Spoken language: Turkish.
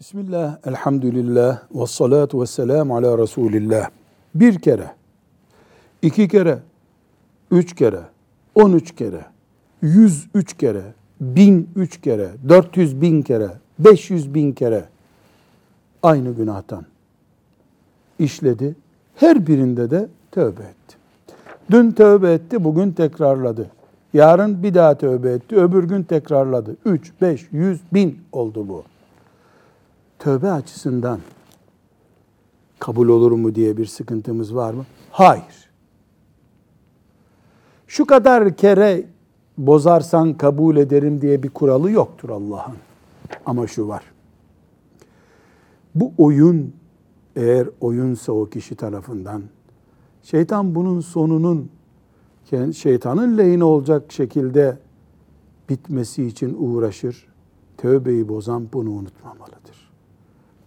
Bismillah, elhamdülillah, ve salatu ve selamu ala Resulillah. Bir kere, iki kere, üç kere, on üç kere, yüz üç kere, bin üç kere, dört yüz bin kere, beş yüz bin kere aynı günahtan işledi. Her birinde de tövbe etti. Dün tövbe etti, bugün tekrarladı. Yarın bir daha tövbe etti, öbür gün tekrarladı. Üç, beş, yüz, bin oldu bu tövbe açısından kabul olur mu diye bir sıkıntımız var mı? Hayır. Şu kadar kere bozarsan kabul ederim diye bir kuralı yoktur Allah'ın. Ama şu var. Bu oyun eğer oyunsa o kişi tarafından şeytan bunun sonunun şeytanın lehine olacak şekilde bitmesi için uğraşır. Tövbeyi bozan bunu unutmamalıdır.